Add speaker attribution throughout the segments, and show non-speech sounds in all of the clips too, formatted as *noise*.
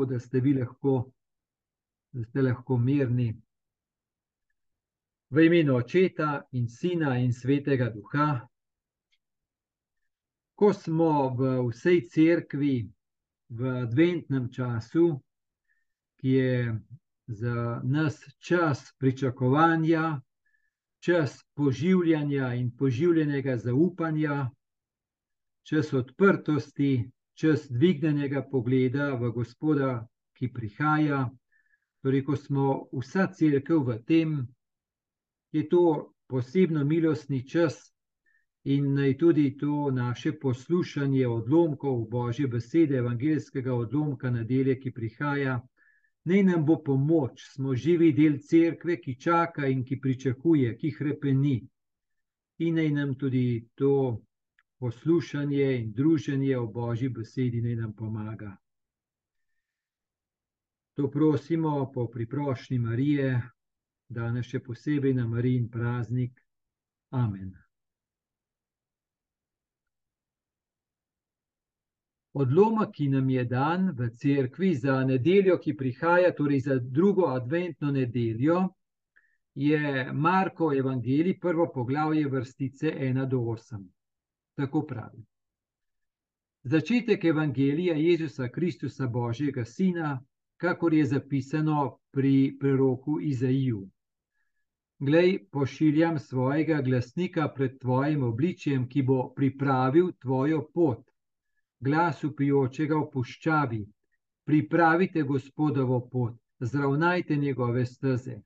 Speaker 1: tako da ste vi lahko, da ste lahko mirni. V imenu Očeta in Sina in Svetega Duha, ko smo v vsej cerkvi v adventnem času, ki je za nas čas pričakovanja, čas poživljanja in poživljenega zaupanja, čas odprtosti, čas dvignjenega pogleda v Gospoda, ki prihaja. Torej, ko smo vsa crkva v tem, je to posebno milostni čas in naj tudi to naše poslušanje odlomkov Božje besede, evangeljskega odlomka nedelje, ki prihaja. Naj nam bo pomoč, smo živi del cerkve, ki čaka in ki pričakuje, ki krepeni. In naj nam tudi to poslušanje in druženje o Božji besedi naj nam pomaga. To prosimo po priprošnji Marije, danes še posebej na Marijin praznik. Amen. Odlomek, ki nam je dan v cerkvi za nedeljo, ki prihaja, torej za drugo adventno nedeljo, je Marko Evangelij, prvo poglavje, vrstice 1 do 8. Tako pravi. Začetek Evangelija Jezusa Kristusa, Božjega Sina, kakor je zapisano pri preroku Izaiju. Glej, pošiljam svojega glasnika pred tvojim obličjem, ki bo pripravil tvojo pot glas upijočega v puščavi: Pripravite gospodovo pot, zravnajte njegove steze.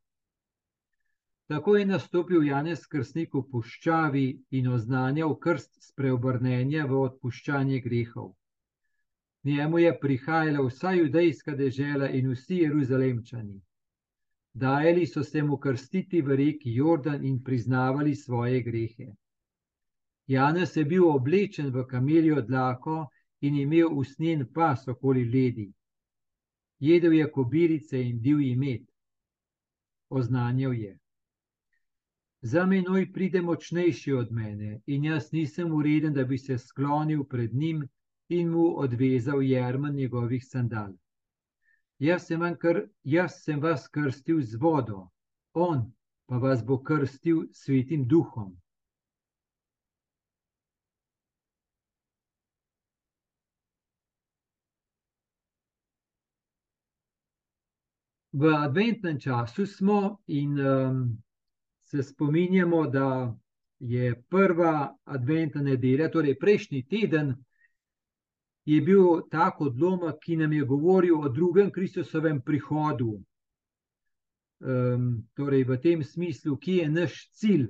Speaker 1: Tako je nastopil Janez Krstnik v puščavi in oznanjal krst spreobrnenja v odpuščanje grehov. Njemu je prihajala vsa judejska dežela in vsi jeruzalemčani. Dajali so se mu krstiti v reki Jordan in priznavali svoje grehe. Janez je bil oblečen v kameljo dlako in imel usnjen pas okoli ledi. Jedel je kobirice in divji med. Oznanjal je. Za menoj pride močnejši od mene in jaz nisem ureden, da bi se sklonil pred njim in mu odvezal jermen njegovih sandal. Jaz sem, kr, jaz sem vas krstil z vodo, on pa vas bo krstil svetim duhom. v adventnem času smo in um, se spominjamo, da je prva adventna nedelja, torej prejšnji teden, je bil tak odlomek, ki nam je govoril o drugem Kristusovem prihodu. Um, torej, v tem smislu, ki je naš cilj,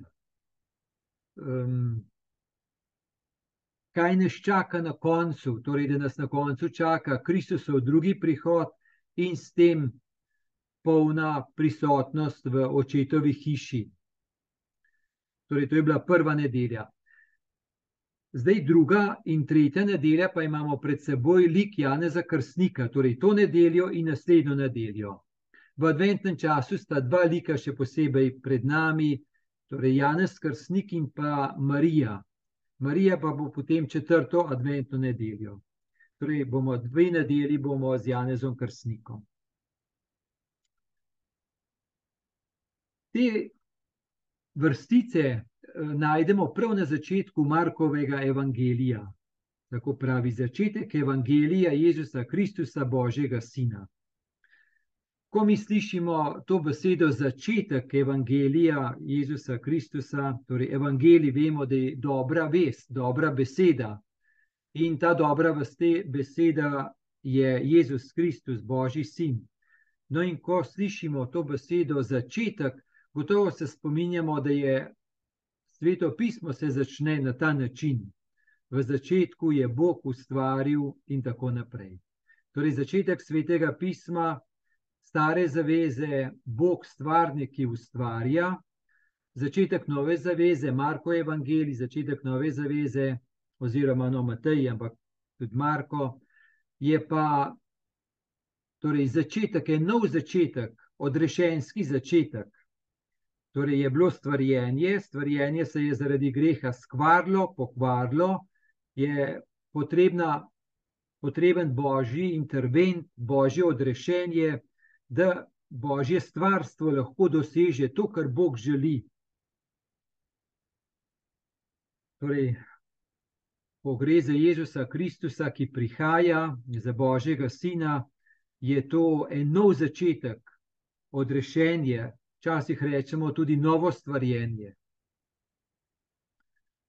Speaker 1: um, kaj nas čaka na koncu, torej, da nas na koncu čaka Kristusov drugi prihod in s tem polna prisotnost v očetovi hiši. Torej, to je bila prva nedelja. Zdaj, druga in tretja nedelja, pa imamo pred seboj lik Janeza Krstnika, torej to nedeljo in naslednjo nedeljo. V adventnem času sta dva lika še posebej pred nami, torej Janez Krstnik in pa Marija. Marija pa bo potem četrto adventno nedeljo. Torej, bomo dve nedelji bomo z Janezom Krstnikom. Te vrstice eh, najdemo prav na začetku Markovega evangelija. Tako pravi začetek evangelija Jezusa Kristusa, Božjega Sina. Ko mi slišimo to besedo začetek evangelija Jezusa Kristusa, torej evangelij, vemo, da je dobra vest, dobra beseda. In ta dobra beseda je Jezus Kristus, Božji Sin. No, in ko slišimo to besedo začetek, Gotovo se spominjamo, da je sveto pismo se začne na ta način. V začetku je Bog ustvaril in tako naprej. Torej, začetek svetega pisma, stare zaveze, Bog stvarnik, ki ustvarja, začetek nove zaveze, Marko Evangelij, začetek nove zaveze, oziroma no Matej, ampak tudi Marko, je pa torej, začetek, je nov začetek, odrešenski začetek. Torej je bilo stvarjenje, stvarjenje se je zaradi greha skvarilo, pokvarilo, je potrebna potreben božji intervent, božje odrešenje, da božje stvarstvo lahko doseže to, kar Bog želi. Torej, ko gre za Jezusa Kristusa, ki prihaja, za Božjega Sina, je to en nov začetek, odrešenje, včasih rečemo tudi novo stvarjenje.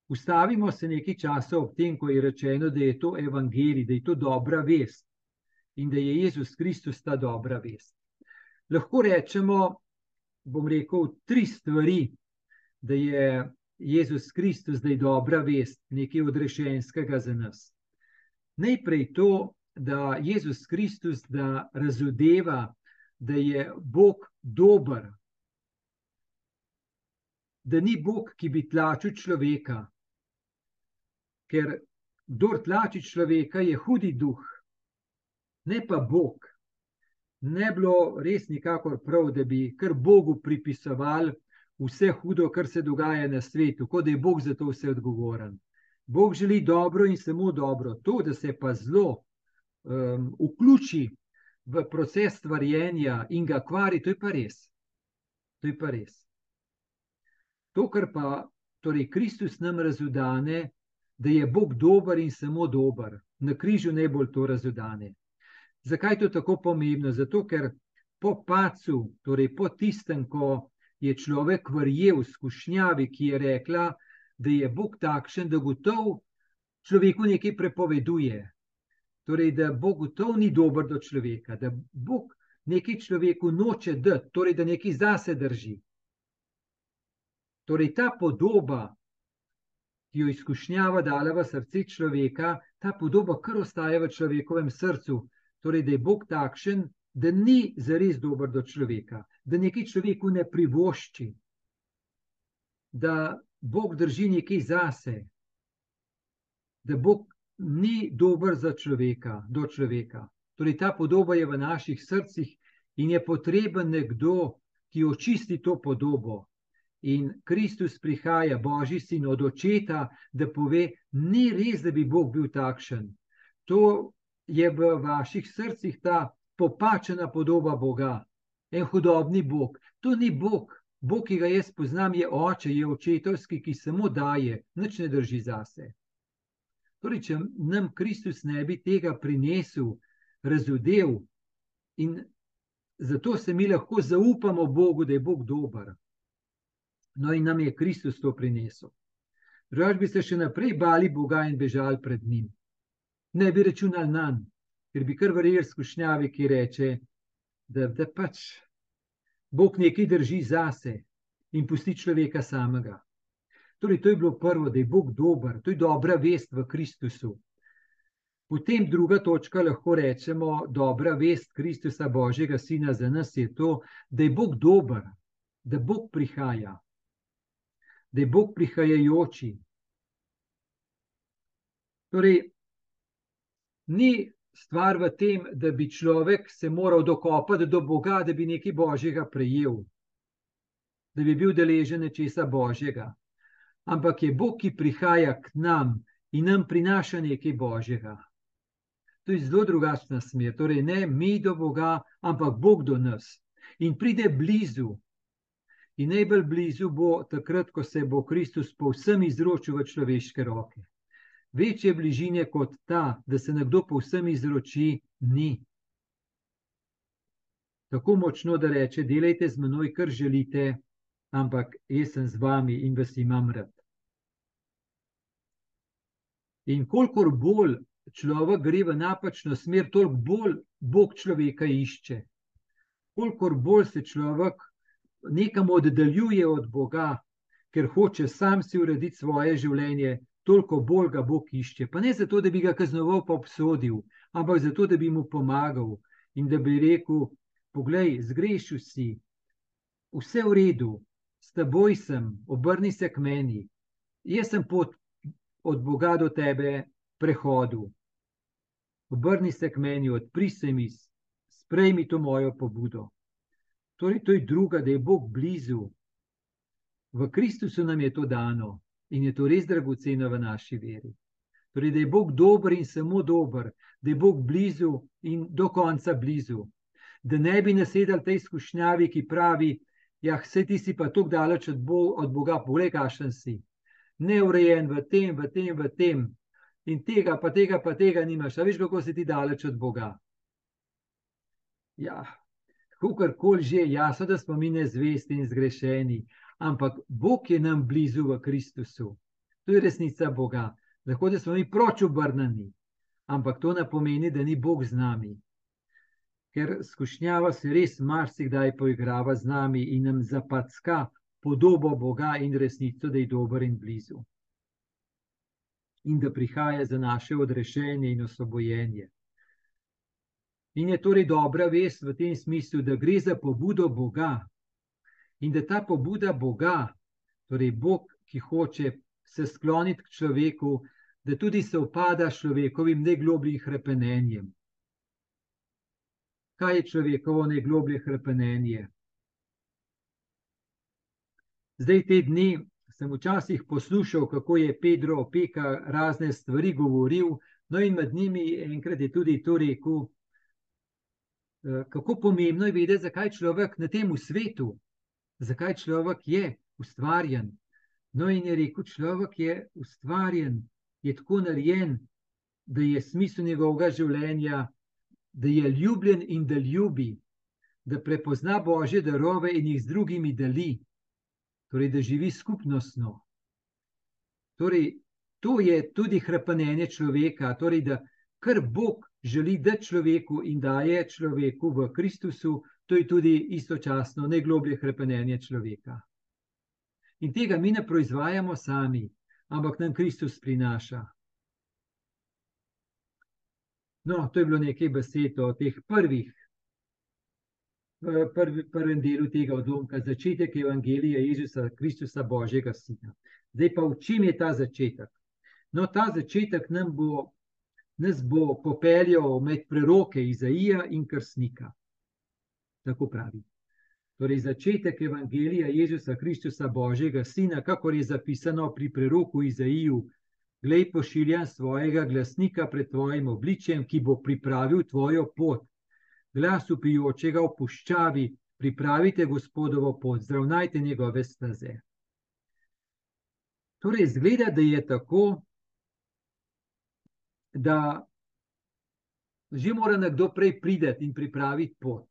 Speaker 1: Ustavimo se nekaj časa ob tem, ko je rečeno, da je to evangelij, da je to dobra vest in da je Jezus Kristus ta dobra vest. Lahko rečemo, bom rekel, tri stvari, da je Jezus Kristus zdaj dobra vest, nekaj odrešenskega za nas. Najprej to, da Jezus Kristus da razodeva, da je Bog dober, da ni Bog, ki bi tlačil človeka, ker kdo tlači človeka, je hudi duh, ne pa Bog. Ne bilo res nikakor prav, da bi kar Bogu pripisovali vse hudo, kar se dogaja na svetu, kot da je Bog za to vse odgovoren. Bog želi dobro in samo dobro. To, da se pa zelo um, vključi v proces stvarjenja in ga kvari, to je pa res. To je pa res. To, kar pa torej Kristus nam razudane, da je Bog dober in samo dober, na križu najbolj to razudane. Zakaj je to tako pomembno? Zato, ker po pacu, torej po tistem, ko je človek verjel v skušnjavi, ki je rekla, da je Bog takšen, da gotov človeku nekaj prepoveduje. Torej, da Bog gotov ni dober do človeka, da Bog nekaj človeku noče dati, torej, da nekaj zase drži. Torej, ta podoba, ki jo izkušnjava dala v srce človeka, ta podoba kar ostaja v človekovem srcu. Torej, da je Bog takšen, da ni zares dober do človeka, da nekaj človeku ne privošči, da Bog drži nekaj zase, da Bog ni dober za človeka, do človeka. Torej, ta podoba je v naših srcih in je potreben nekdo, ki očisti to podobo. In Kristus prihaja, Božji sin od očeta, da pove, ni res, da bi Bog bil takšen. To je v vaših srcih ta popačena podoba Boga, en hudobni Bog. To ni Bog, Bog, ki ga jaz poznam, je oče, je očetovski, ki samo daje, nič ne drži zase. Torej, če nam Kristus ne bi tega prinesel, razudev in zato se mi lahko zaupamo Bogu, da je Bog dober. No, in nam je Kristus to prinesel. Drugač bi se še naprej bali Boga in bežali pred njim. Ne bi računali na njim ker bi kar verjel skušnjavi, ki reče, da, da pač Bog nekaj drži zase in pusti človeka samega. Torej, to je bilo prvo, da je Bog dober, to je dobra vest v Kristusu. Potem druga točka, lahko rečemo, dobra vest Kristusa, Božjega Sina za nas je to, da je Bog dober, da Bog prihaja, da je Bog prihajajoči. Torej, ni stvar v tem, da bi človek se moral dokopati do Boga, da bi nekaj božjega prejel, da bi bil deležen nečesa božjega. Ampak je Bog, ki prihaja k nam in nam prinaša nekaj božjega. To je zelo drugačna smer. Torej, ne mi do Boga, ampak Bog do nas. In pride blizu. In najbolj blizu bo takrat, ko se bo Kristus povsem izročil v človeške roke. Večje bližine kot ta, da se nekdo povsem izroči, ni. Tako močno, da reče: Delajte z menoj, kar želite, ampak jaz sem z vami in vas imam rad. In kolikor bolj človek gre v napačno smer, toliko bolj Bog človeka išče. Kolikor bolj se človek nekam oddaljuje od Boga, ker hoče sam si urediti svoje življenje, toliko bolj ga Bog išče. Pa ne zato, da bi ga kaznoval, pa obsodil, ampak zato, da bi mu pomagal in da bi rekel: Poglej, zgrešil si, vse v redu, s teboj sem, obrni se k meni. Jaz sem pot od Boga do tebe prehodil. Obrni se k meni, odpri se mi, sprejmi to mojo pobudo. Torej, to je druga, da je Bog blizu. V Kristusu nam je to dano. In je to res dragoceno v naši veri. Torej, da je Bog dober in samo dober, da je Bog blizu in do konca blizu. Da ne bi nasedal tej izkušnjavi, ki pravi, ja, vse ti si pa tako daleč od, Bo od Boga, poglej, kašen si. Neurejen v tem, v tem, v tem. In tega, pa tega, pa tega nimaš. A veš, kako si ti daleč od Boga. Ja, kakorkoli že, jasno, da smo mi nezvesti in zgrešeni, ampak Bog je nam blizu v Kristusu. To je resnica Boga. Lahko da smo mi proč obrnjeni, ampak to ne pomeni, da ni Bog z nami. Ker skušnjava se res marsikdaj poigrava z nami in nam zapacka podobo Boga in resnico, da je dober in blizu. In da prihaja za naše odrešenje in osvobojenje. In je torej dobra vest v tem smislu, da gre za pobudo Boga in da ta pobuda Boga, torej Bog, ki hoče se skloniti k človeku, da tudi se upada človekovim najglobljim krepenenjem. Kaj je človekovo najgloblje krepenenje? Zdaj, te dni sem včasih poslušal, kako je Pedro opeka razne stvari govoril, no in med njimi enkrat je tudi to rekel, kako pomembno je vedeti, zakaj človek na tem svetu, zakaj človek je ustvarjen. No in je rekel, človek je ustvarjen je tako narejen, da je smisel njegovega življenja, da je ljubljen in da ljubi, da prepozna božje darove in jih z drugimi deli, torej da živi skupnostno. Torej, to je tudi hrepenenje človeka, torej da kar Bog želi dati človeku in daje človeku v Kristusu, to je tudi istočasno najgloblje hrepenenje človeka. In tega mi ne proizvajamo sami, ampak nam Kristus prinaša. No, to je bilo nekaj besed o teh prvih, prvi, prvem delu tega odlomka, začetek Evangelija Jezusa Kristusa, Božjega Sina. Zdaj pa v čem je ta začetek? No, ta začetek nam bo, nas bo popeljal med preroke Izaija in Krstnika. Tako pravi. Torej, začetek Evangelija Jezusa Kristusa, Božjega Sina, kako je zapisano pri preroku Izaiju, glej, pošiljam svojega glasnika pred tvojim obličjem, ki bo pripravil tvojo pot. Glas upijočega v puščavi, pripravite gospodovo pot, zdravnajte njegove staze. Torej, zgleda, da je tako, da že mora nekdo prej priti in pripraviti pot.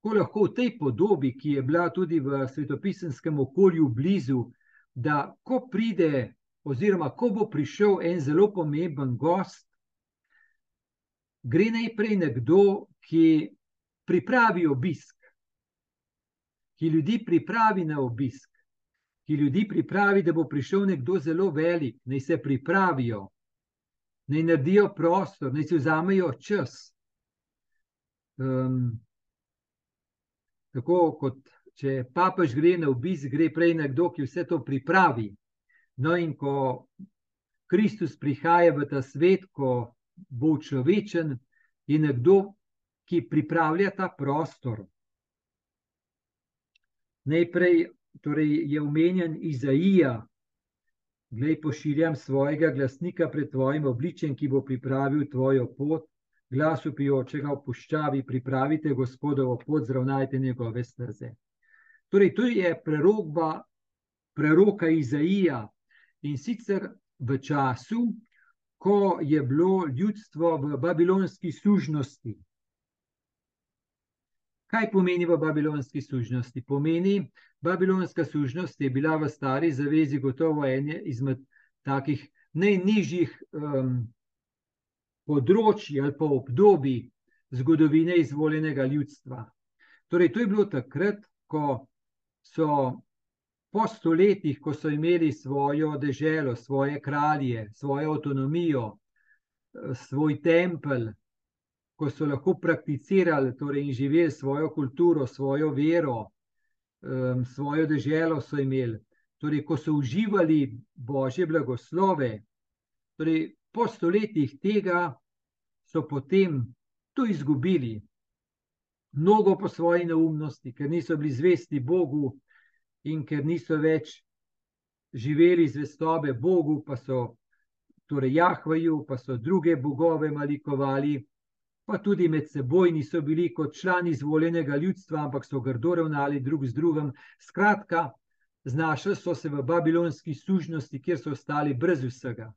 Speaker 1: Ko lahko v tej podobi, ki je bila tudi v svetopisenskem okolju blizu, da ko pride, oziroma ko bo prišel en zelo pomemben gost, gre najprej nekdo, ki pripravi obisk, ki ljudi pripravi na obisk, ki ljudi pripravi, da bo prišel nekdo zelo velik, naj se pripravijo, naj naredijo prostor, naj si vzamejo čas. Um, Tako kot če papež gre na obisk, gre prej nekdo, ki vse to pripravi. No, in ko Kristus prihaja v ta svet, ko bo človečen, je nekdo, ki pripravlja ta prostor. Najprej torej je omenjen Izaija, glej, pošiljam svojega glasnika pred tvojim obličjem, ki bo pripravil tvojo pot glas upijočega v puščavi, pripravite gospodovo pot, zravnajte njegove steze. Torej, to je prerogba preroka Izaija in sicer v času, ko je bilo ljudstvo v babilonski služnosti. Kaj pomeni v babilonski služnosti? Pomeni, babilonska služnost je bila v stari zavezi gotovo ena izmed takih najnižjih um, področji ali pa obdobji zgodovine izvoljenega ljudstva. Torej, to je bilo takrat, ko so po stoletjih, ko so imeli svojo deželo, svoje kralje, svojo avtonomijo, svoj tempelj, ko so lahko prakticirali torej, in živeli svojo kulturo, svojo vero, um, svojo deželo so imeli. Torej, ko so uživali božje blagoslove, torej, po stoletjih tega so potem to izgubili, mnogo po svoji neumnosti, ker niso bili zvesti Bogu in ker niso več živeli zvestobe Bogu, pa so torej Jahvaju, pa so druge bogove malikovali, pa tudi med seboj niso bili kot člani izvoljenega ljudstva, ampak so grdo ravnali drug z drugim. Skratka, znašli so se v babilonski služnosti, kjer so ostali brez vsega.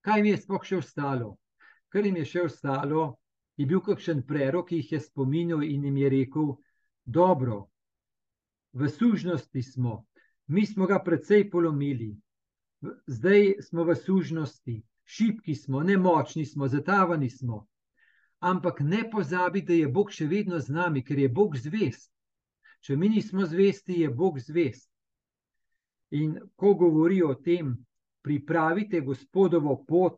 Speaker 1: Kaj jim je sploh še ostalo? Kar jim je še ostalo, je bil kakšen prerok, ki jih je spominjal in jim je rekel: Dobro, v služnosti smo, mi smo ga precej polomili, zdaj smo v služnosti, šibki smo, nemočni smo, zatavani smo. Ampak ne pozabi, da je Bog še vedno z nami, ker je Bog zvest. Če mi nismo zvesti, je Bog zvest. In ko govori o tem, pripravite gospodovo pot,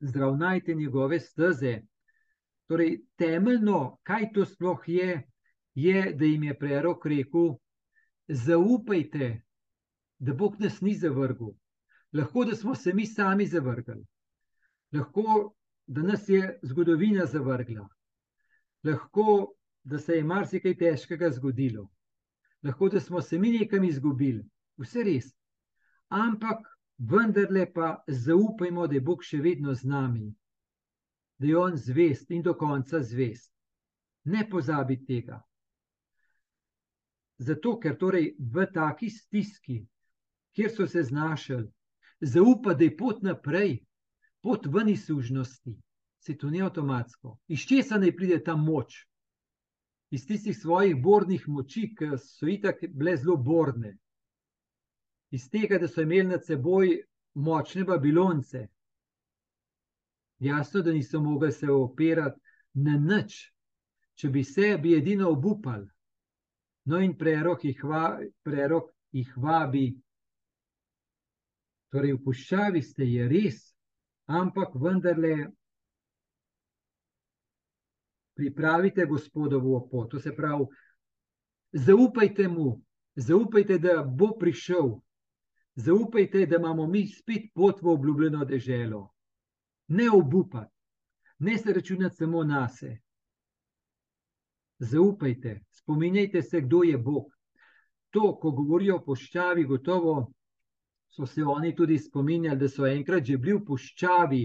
Speaker 1: zravnajte njegove steze. Torej, temeljno, kaj to sploh je, je, da jim je prerok rekel: zaupajte, da Bog nas ni zavrgel. Lahko, da smo se mi sami zavrgli, lahko, da nas je zgodovina zavrgla, lahko, da se je marsikaj težkega zgodilo. Lahko, da smo se mi nekam izgubili, vse res. Ampak vendarle pa zaupajmo, da je Bog še vedno z nami, da je On zvest in do konca zvest. Ne pozabi tega. Zato, ker torej v taki stiski, kjer so se znašli, zaupa, da je pot naprej, pot ven iz služnosti, se to ni avtomatsko. Iz česa naj pride ta moč? iz tistih svojih bornih moči, ki so itak bile zelo borne, iz tega, da so imeli nad seboj močne babilonce. Jasno, da niso mogli se opirati na nič, če bi se, bi edino obupali. No, in prerok jih, va, prerok jih vabi. Torej, v puščavi ste je res, ampak vendarle pripravite gospodovo pot. To se pravi, zaupajte mu, zaupajte, da bo prišel, zaupajte, da imamo mi spet pot v obljubljeno deželo. Ne obupati, ne se računati samo na sebe. Zaupajte, spominjajte se, kdo je Bog. To, ko govorijo o poščavi, gotovo so se oni tudi spominjali, da so enkrat že bili v poščavi,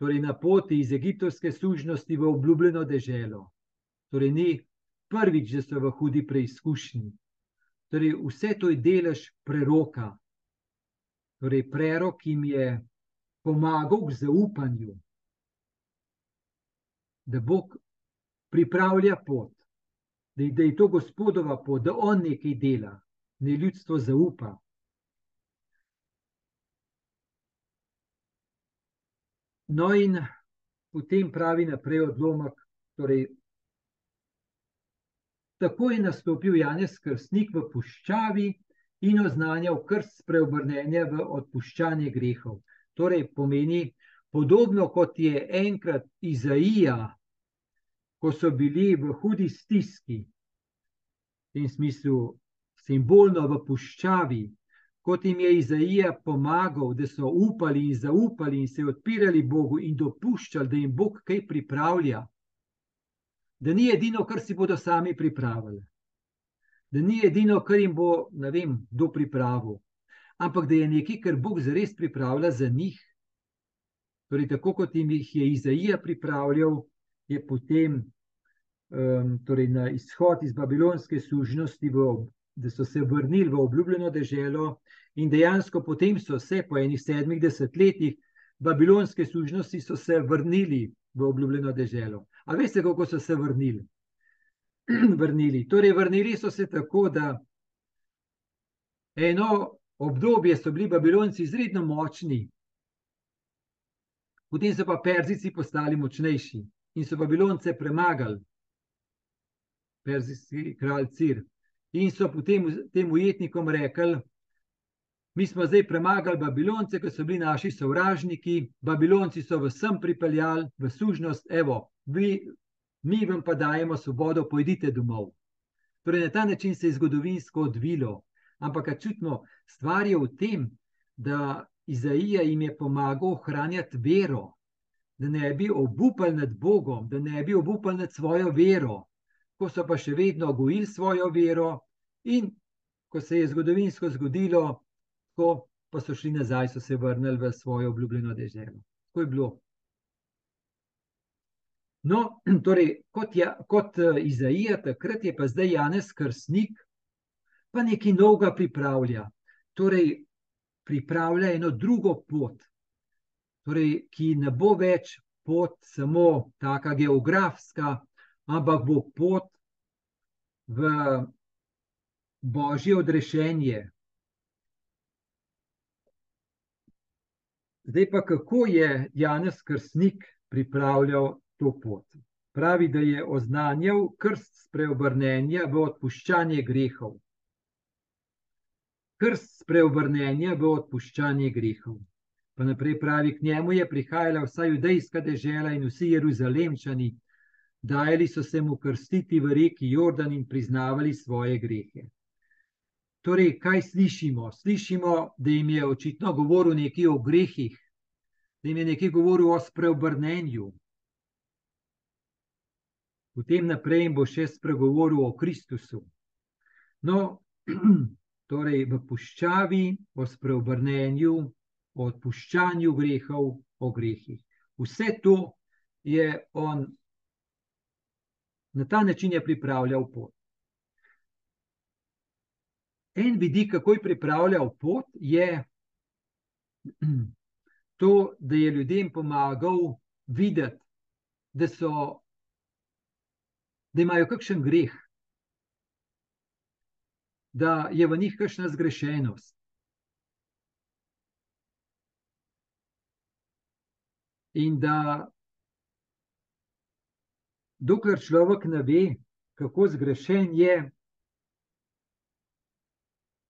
Speaker 1: torej na poti iz egiptovske služnosti v obljubljeno deželo. Torej, ni prvič, da so v hudi preizkušnji. Torej, vse to je delež preroka. Torej, prerok jim je pomagal k zaupanju, da Bog pripravlja pot, da je to gospodova pot, da on nekaj dela, ne ljudstvo zaupa. No, in potem pravi naprej odlomek. Torej, tako je nastopil Janez Krstnik v puščavi in oznanjal krst preobrnenja v odpuščanje grehov. Torej, pomeni podobno kot je enkrat Izaija, ko so bili v hudi stiski, v tem smislu simbolno v puščavi, kot jim je Izaija pomagal, da so upali in zaupali in se odpirali Bogu in dopuščali, da jim Bog kaj pripravlja, da ni edino, kar si bodo sami pripravili, da ni edino, kar jim bo, ne vem, kdo pripravil, ampak da je nekaj, kar Bog zares pripravlja za njih. Torej, tako kot jim jih je Izaija pripravljal, je potem um, torej na izhod iz babilonske služnosti v da so se vrnili v obljubljeno deželo, in dejansko potem so se po enih sedmih desetletjih babilonske služnosti vrnili v obljubljeno deželo. A veste, kako so se vrnili? *clears throat* vrnili. Torej, vrnili so se tako, da eno obdobje so bili babilonci izredno močni, potem so pa perzici postali močnejši in so babilonce premagali, perzijski kralj Cir. In so potem tem ujetnikom rekli: Mi smo zdaj premagali Babilonce, ki so bili naši sovražniki, Babilonci so vsem pripeljali v služnost, evo, vi, mi vam pa dajemo svobodo, pojdite domov. Torej, na ta način se je zgodovinsko odvilo. Ampak, čutno, stvar je v tem, da Izaija jim je pomagal ohranjati vero, da ne bi obupali nad Bogom, da ne bi obupali nad svojo vero, ko so pa še vedno gojili svojo vero, In ko se je zgodovinsko zgodilo, ko pa so šli nazaj, so se vrnili v svojo obljubljeno deželo. Tako je bilo. No, *clears throat* torej, kot, ja, kot uh, Izaija, takrat je pa zdaj Janez Krstnik, pa nekaj novega pripravlja. Torej, pripravlja eno drugo pot, torej, ki ne bo več pot samo taka geografska, ampak bo pot v božje odrešenje. Zdaj pa kako je Janez Krstnik pripravljal to pot? Pravi, da je oznanjal krst spreobrnenja v odpuščanje grehov. Krst spreobrnenja v odpuščanje grehov. Pa naprej pravi, k njemu je prihajala vsa judejska dežela in vsi jeruzalemčani, dajali so se mu krstiti v reki Jordan in priznavali svoje grehe. Torej, kaj slišimo? Slišimo, da jim je očitno govoril nekaj o grehih, da jim je nekaj govoril o spreobrnenju. Potem naprej bo še spregovoril o Kristusu. No, *clears throat* torej v puščavi, o spreobrnenju, o odpuščanju grehov, o grehih. Vse to je on na ta način pripravljal pot. En vidik, kako je pripravljal pot, je *clears throat* to, da je ljudem pomagal videti, da, so, da imajo kakšen greh, da je v njih kakšna zgrešenost. In da, dokler človek ne ve, kako zgrešen je,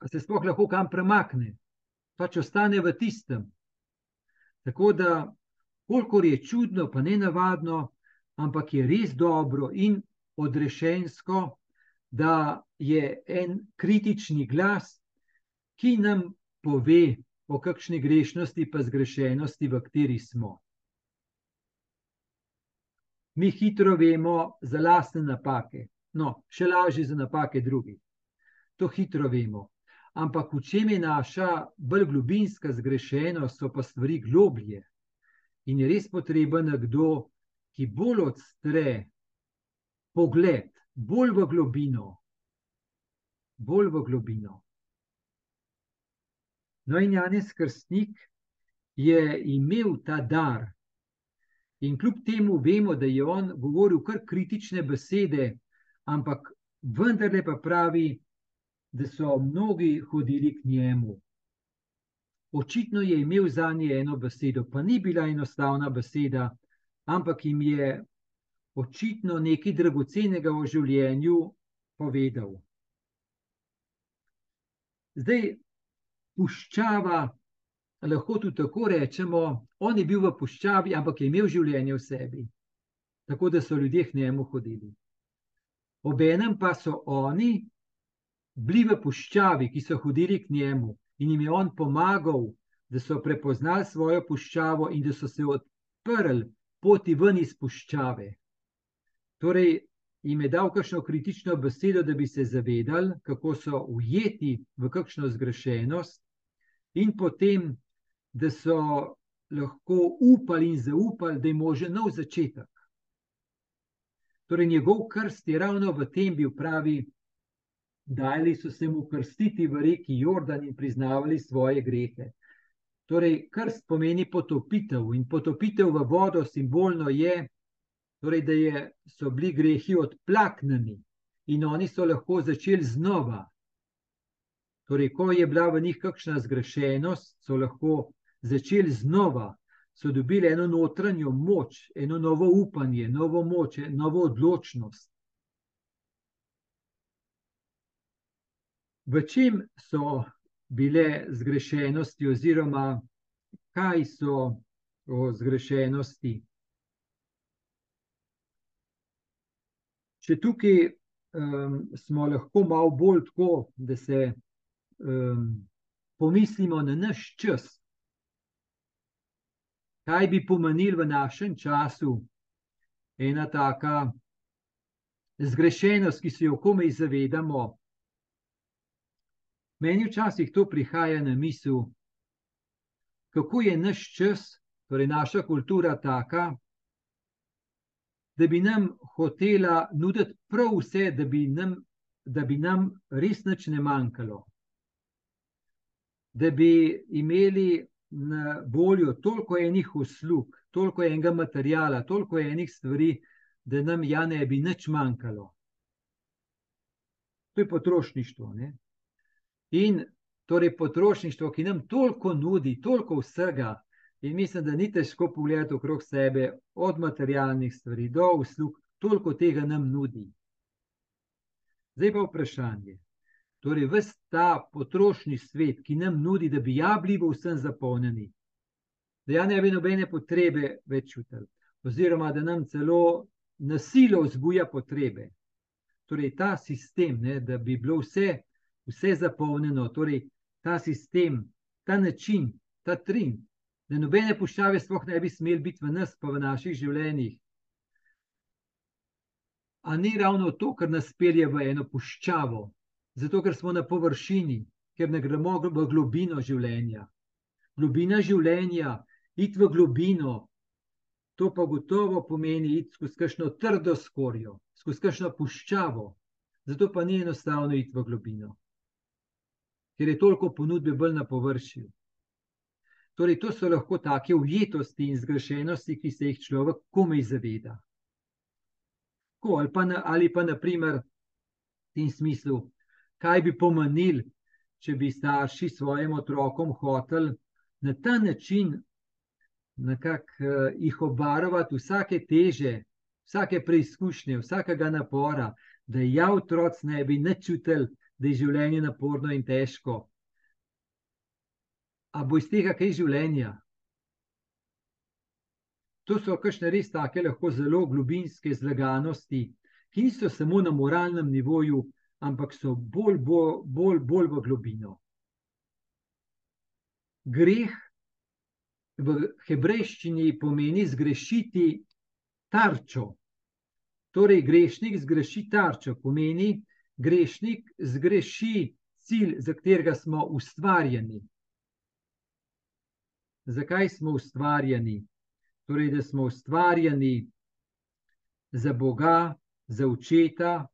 Speaker 1: se sploh lahko kam premakne, pač ostane v tistem. Tako da, kolikor je čudno, pa ne navadno, ampak je res dobro in odrešensko, da je en kritični glas, ki nam pove o kakšni grešnosti, pa zgrešenosti, v kateri smo. Mi hitro vemo za lastne napake, no, še lažje za napake drugih. To hitro vemo. Ampak v čem je naša bolj globinska zgrešenost, so pa stvari globlje. In je res potreben nekdo, ki bolj odstre pogled, bolj v globino. Bolj v globino. No, in Janes Krstnik je imel ta dar. In kljub temu vemo, da je on govoril kar kritične besede, ampak vendarle pa pravi, da so mnogi hodili k njemu. Očitno je imel za nje eno besedo, pa ni bila enostavna beseda, ampak jim je očitno nekaj dragocenega v življenju povedal. Zdaj, puščava, lahko tudi tako rečemo, on je bil v puščavi, ampak je imel življenje v sebi, tako da so ljudje k njemu hodili. Obenem pa so oni bili v puščavi, ki so hodili k njemu in jim je on pomagal, da so prepoznali svojo puščavo in da so se odprli poti ven iz puščave. Torej, jim je dal kakšno kritično besedo, da bi se zavedali, kako so ujeti v kakšno zgrešenost, in potem, da so lahko upali in zaupali, da je možen nov začetek. Torej, njegov krst je ravno v tem bil pravi dali so se mu krstiti v reki Jordan in priznavali svoje grehe. Torej, krst pomeni potopitev in potopitev v vodo simbolno je, torej, da je, so bili grehi odplaknjeni in oni so lahko začeli znova. Torej, ko je bila v njih kakšna zgrešenost, so lahko začeli znova, so dobili eno notranjo moč, eno novo upanje, novo moč, novo odločnost. v čem so bile zgrešenosti, oziroma kaj so o zgrešenosti. Če tukaj um, smo lahko malo bolj tako, da se um, pomislimo na naš čas, kaj bi pomenil v našem času? Ena taka zgrešenost, ki se jo komaj zavedamo, Meni včasih to prihaja na misel, kako je naš čas, torej naša kultura taka, da bi nam hotela nuditi prav vse, da bi nam, da bi nam res nič ne manjkalo. Da bi imeli na voljo toliko enih uslug, toliko enega materijala, toliko enih stvari, da nam ja ne bi nič manjkalo. To je potrošništvo. Ne? In torej potrošništvo, ki nam toliko nudi, toliko vsega, in mislim, da ni težko pogledati okrog sebe, od materialnih stvari do uslug, toliko tega nam nudi. Zdaj pa vprašanje. Torej, ves ta potrošni svet, ki nam nudi, da bi ja bili vsem zapolnjeni, da ja ne bi nobene potrebe več čutili, oziroma da nam celo nasilo vzbuja potrebe. Torej, ta sistem, ne, da bi bilo vse, vse zapolnjeno, torej ta sistem, ta način, ta trend, da nobene puščave sploh ne bi smeli biti v nas, pa v naših življenjih. A ni ravno to, kar nas pelje v eno puščavo, zato ker smo na površini, ker ne gremo v globino življenja. Globina življenja, iti v globino, to pa gotovo pomeni iti skozi kakšno trdo skorjo, skozi kakšno puščavo, zato pa ni enostavno iti v globino ker je toliko ponudbe bolj na površju. Torej, to so lahko take ujetosti in zgrešenosti, ki se jih človek komaj zaveda. Ko, ali, pa na, ali pa, naprimer, v tem smislu, kaj bi pomenil, če bi starši svojim otrokom hotel na ta način nekako uh, jih obarovati vsake teže, vsake preizkušnje, vsakega napora, da ja otroci ne bi načutili, da je življenje naporno in težko. A bo iz tega kaj življenja? To so kakšne res take, lahko zelo globinske zlaganosti, ki niso samo na moralnem nivoju, ampak so bolj, bolj, bolj, bolj v globino. Greh v hebrejščini pomeni zgrešiti tarčo. Torej, grešnik zgreši tarčo, pomeni, grešnik zgreši cilj, za katerega smo ustvarjeni. Zakaj smo ustvarjeni? Torej, da smo ustvarjeni za Boga, za očeta,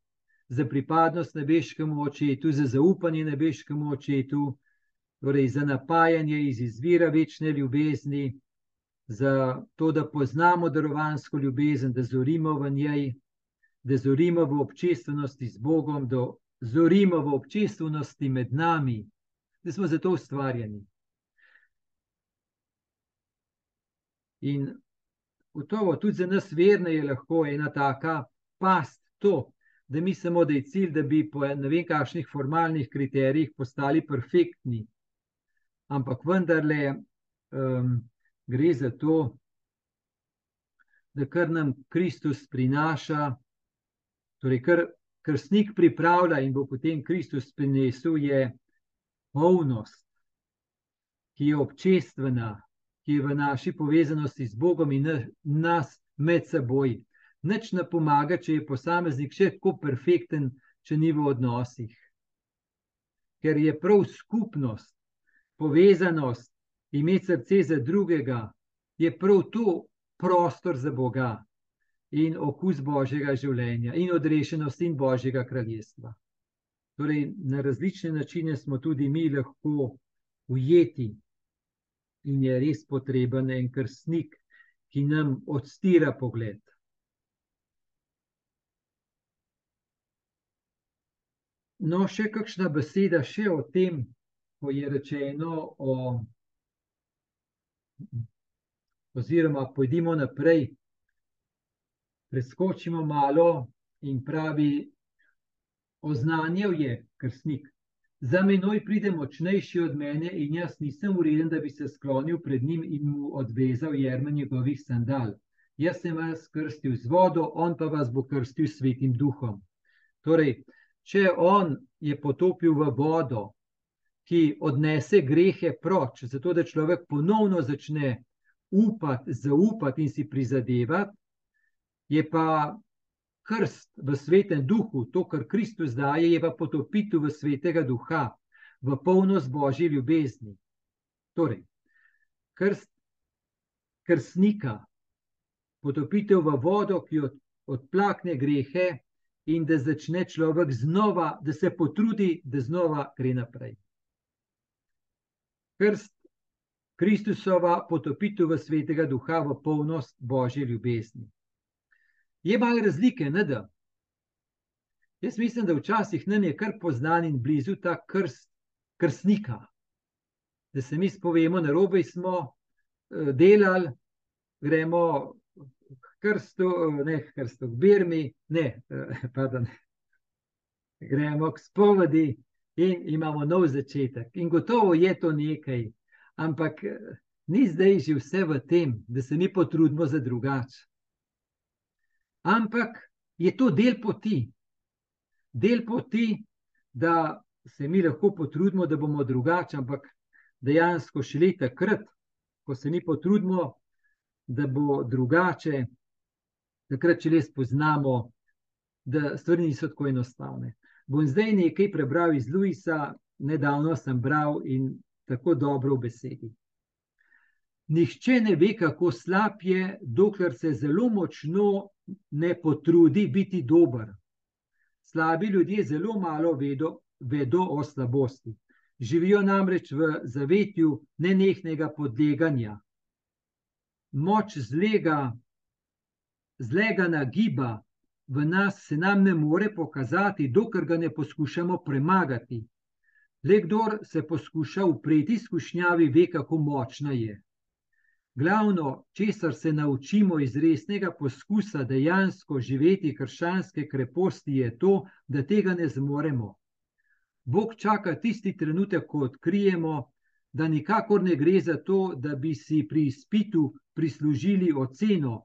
Speaker 1: za pripadnost nebeškemu očetu, za zaupanje nebeškemu očetu, torej za napajanje iz izvira večne ljubezni, za to, da poznamo darovansko ljubezen, da zorimo v njej, da zorimo v občestvenosti z Bogom, da zorimo v občestvenosti med nami, da smo zato ustvarjeni. In gotovo tudi za nas verne je lahko ena taka past to, da mislimo, da je cilj, da bi po ne vem kakšnih formalnih kriterijih postali perfektni. Ampak vendarle um, gre za to, da kar nam Kristus prinaša, Torej, kar krstnik pripravlja in bo potem Kristus prinesel, je polnost, ki je občestvena, ki je v naši povezanosti z Bogom in nas med seboj. Nič ne pomaga, če je posameznik še tako perfekten, če ni v odnosih. Ker je prav skupnost, povezanost, imeti srce za drugega, je prav to prostor za Boga in okus Božjega življenja, in odrešenost in Božjega kraljestva. Torej, na različne načine smo tudi mi lahko ujeti, in je res potreben en krstnik, ki nam odstira pogled. No, še kakšna beseda še o tem, ko je rečeno, o, oziroma pojdimo naprej preskočimo malo in pravi, oznanjal je krstnik. Za menoj pride močnejši od mene in jaz nisem ureden, da bi se sklonil pred njim in mu odvezal jerme njegovih sandal. Jaz sem vas krstil z vodo, on pa vas bo krstil s svetim duhom. Torej, če on je potopil v vodo, ki odnese grehe proč, zato da človek ponovno začne upati, zaupati in si prizadevati, je pa krst v svetem duhu, to, kar Kristus daje, je pa potopitev v svetega duha, v polnost božje ljubezni. Torej, krst, krstnika, potopitev v vodo, ki od, odplakne grehe in da začne človek znova, da se potrudi, da znova gre naprej. Krst Kristusova potopitev v svetega duha, v polnost božje ljubezni. Je malo razlike, ne da? Jaz mislim, da včasih nam je kar poznan in blizu ta krst, krstnika. Da se mi spovemo, na robe smo uh, delali, gremo krstu, ne k krstu, k Birmi, ne, uh, pardon, gremo k spovedi in imamo nov začetek. In gotovo je to nekaj, ampak ni zdaj že vse v tem, da se mi potrudimo za drugače. Ampak je to del poti del poti, da se mi lahko potrudimo, da bomo drugačni, ampak dejansko šele takrat, ko se mi potrudimo, da bo drugače, takrat šele spoznamo, da stvari niso tako enostavne. Bom zdaj nekaj prebral iz Luisa, nedavno sem bral in tako dobro v besedi. Nihče ne ve, kako slab je, dokler se zelo močno ne potrudi biti dober. Slabi ljudje zelo malo vedo, vedo o slabosti. Živijo namreč v zavetju nenehnega podleganja. Moč zlega, zlega nagiba v nas se nam ne more pokazati, dokler ga ne poskušamo premagati. Le kdor se poskuša upreti izkušnjavi, ve, kako močna je. Glavno, česar se naučimo iz resnega poskusa dejansko živeti krščanske kreposti, je to, da tega ne zmoremo. Bog čaka tisti trenutek, ko odkrijemo, da nikakor ne gre za to, da bi si pri izpitu prislužili oceno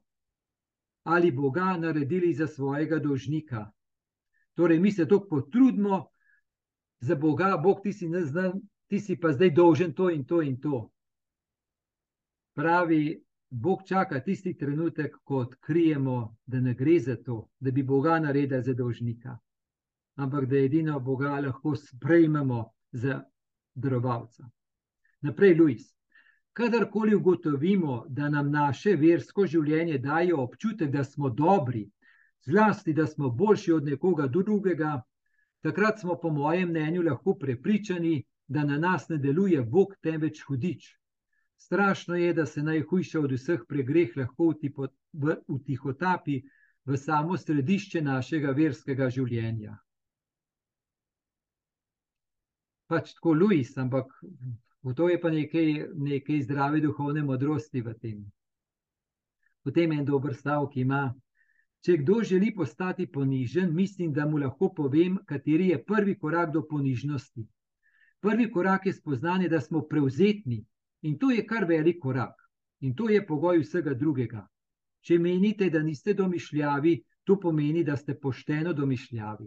Speaker 1: ali Boga naredili za svojega dolžnika. Torej, mi se to potrudimo za Boga, Bog ti si, znan, ti si pa zdaj dolžen to in to in to. Pravi, Bog čaka tisti trenutek, ko odkrijemo, da ne gre za to, da bi Boga naredili za dolžnika, ampak da edino Boga lahko sprejmemo za darovalca. Naprej, Luis. Kadarkoli ugotovimo, da nam naše versko življenje daje občutek, da smo dobri, zlasti da smo boljši od nekoga drugega, takrat smo, po mojem mnenju, lahko prepričani, da na nas ne deluje Bog, temveč hudič. Strašno je, da se najhujša od vseh pregreh lahko utihotapi v samo središče našega verskega življenja. Pač tako Luis, ampak v to je pa nekaj, nekaj zdrave duhovne modrosti v tem. Potem en dober stavek ima. Če kdo želi postati ponižen, mislim, da mu lahko povem, kateri je prvi korak do ponižnosti. Prvi korak je spoznanje, da smo prevzetni, In to je kar velik korak. In to je pogoj vsega drugega. Če menite, da niste domišljavi, to pomeni, da ste pošteno domišljavi.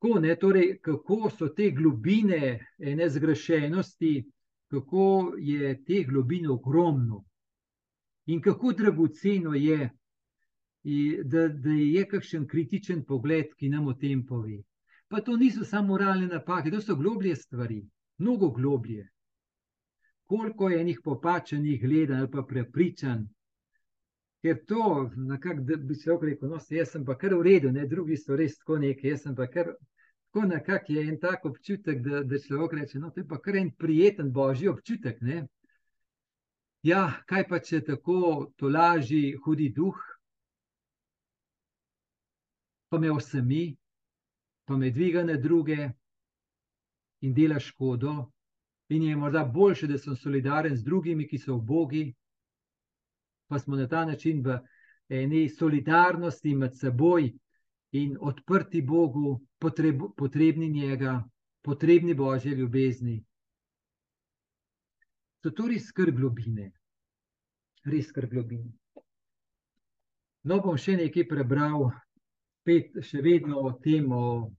Speaker 1: Tako, ne, torej, kako so te globine ene zgrešenosti, kako je te globine ogromno in kako dragoceno je, da, da je kakšen kritičen pogled, ki nam o tem pove. Pa to niso samo moralne napake, to so globlje stvari mnogo globlje. Koliko je enih popačenih gledanj ali pa prepričanj, ker to, nekako, da bi se lahko rekel, no, jaz sem pa kar v redu, ne, drugi so res tako neki, jaz sem pa kar. Tako nekako je en tak občutek, da, da človek reče: No, to je pa kar en prijeten božji občutek. Ne? Ja, kaj pa če tako to laži, hudi duh, pa me osemi, pa me dviga na druge, in dela škodo, in je morda boljše, da sem solidaren z drugimi, ki so v Bogi, pa smo na ta način v eni solidarnosti med seboj in odprti Bogu, potreb, potrebni njega, potrebni božje ljubezni. So to res skrb globine, res skrb globine. No, bom še nekaj prebral, spet še vedno o tem, o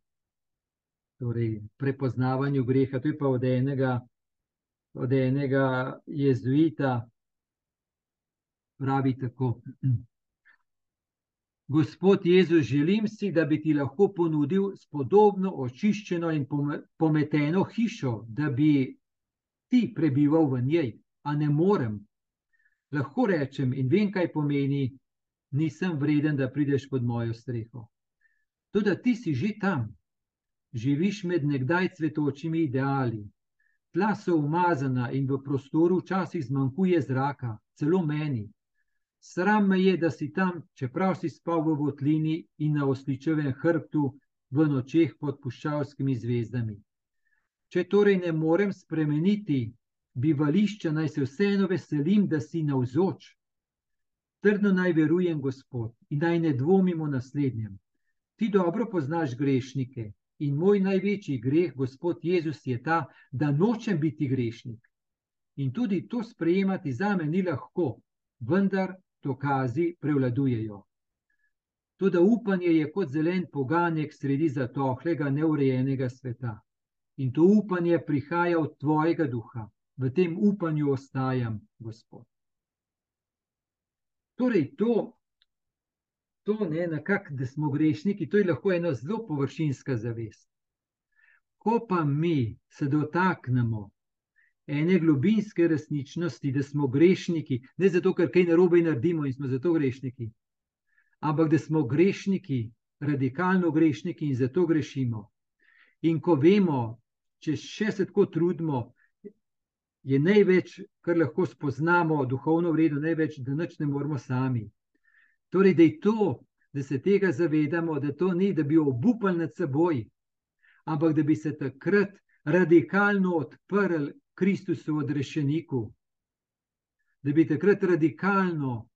Speaker 1: torej, prepoznavanju greha. To je pa od enega, od enega jezuita, pravi tako. Gospod Jezus, želim si, da bi ti lahko ponudil spodobno, očiščeno in pometeno hišo, da bi ti prebival v njej, a ne morem. Lahko rečem in vem, kaj pomeni, nisem vreden, da prideš pod mojo streho. Tudi ti si že tam, živiš med nekdaj cvetočimi ideali. Tla so umazana in v prostoru včasih zmanjkuje zraka, celo meni. Sram me je, da si tam, čeprav si spal v votlini in na osličevem hrbtu v nočeh pod puščavskimi zvezdami. Če torej ne morem spremeniti bivališča, naj se vseeno veselim, da si navzoč. Trdno naj verujem, Gospod, in naj ne dvomimo naslednjem. Ti dobro poznaš grešnike in moj največji greh, Gospod Jezus, je ta, da nočem biti grešnik. In tudi to sprejemati za me ni lahko, vendar dokazi prevladujejo. Tudi upanje je kot zelen poganjek sredi zatohlega, neurejenega sveta. In to upanje prihaja od tvojega duha. V tem upanju ostajam, Gospod. Torej, to, to ne, nekak, da smo grešniki, to je lahko ena zelo površinska zavest. Ko pa mi se dotaknemo ene globinske resničnosti, da smo grešniki, ne zato, ker kaj narobe naredimo in smo zato grešniki, ampak da smo grešniki, radikalno grešniki in zato grešimo. In ko vemo, če še se tako trudimo, je največ, kar lahko spoznamo, duhovno vredno, največ, da nič ne moramo sami. Torej, da je to, da se tega zavedamo, da to ni, da bi obupali nad seboj, ampak da bi se takrat radikalno odprli Kristusu odrešeniku, da bi takrat radikalno,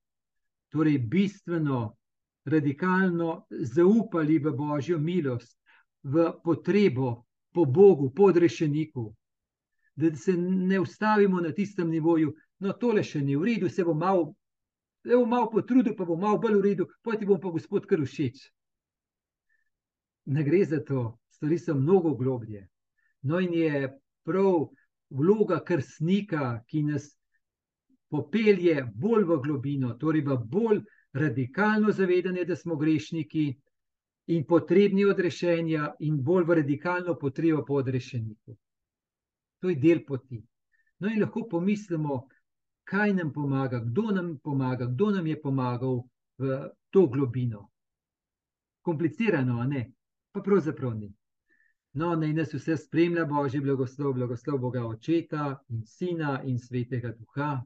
Speaker 1: torej bistveno, radikalno zaupali v Božjo milost, v potrebo po Bogu, po odrešeniku, da se ne ustavimo na tistem nivoju, no, tole še ni v redu, se bo malo. Bom malo potrudil, pa bom malo bolj v redu, pojdi bom pa gospod kar všeč. Ne gre za to, stvari so mnogo globlje. No, in je prav vloga krstnika, ki nas popelje bolj v globino, torej v bolj radikalno zavedanje, da smo grešniki in potrebni odrešenja, in bolj v radikalno potrebo po odrešeniku. To je del poti. No, in lahko pomislimo, kaj nam pomaga, kdo nam pomaga, kdo nam je pomagal v to globino. Komplicirano, ne, pa pravzaprav ni. No, naj nas vse spremlja Božji blagoslov, blagoslov Boga Očeta in Sina in Svetega Duha.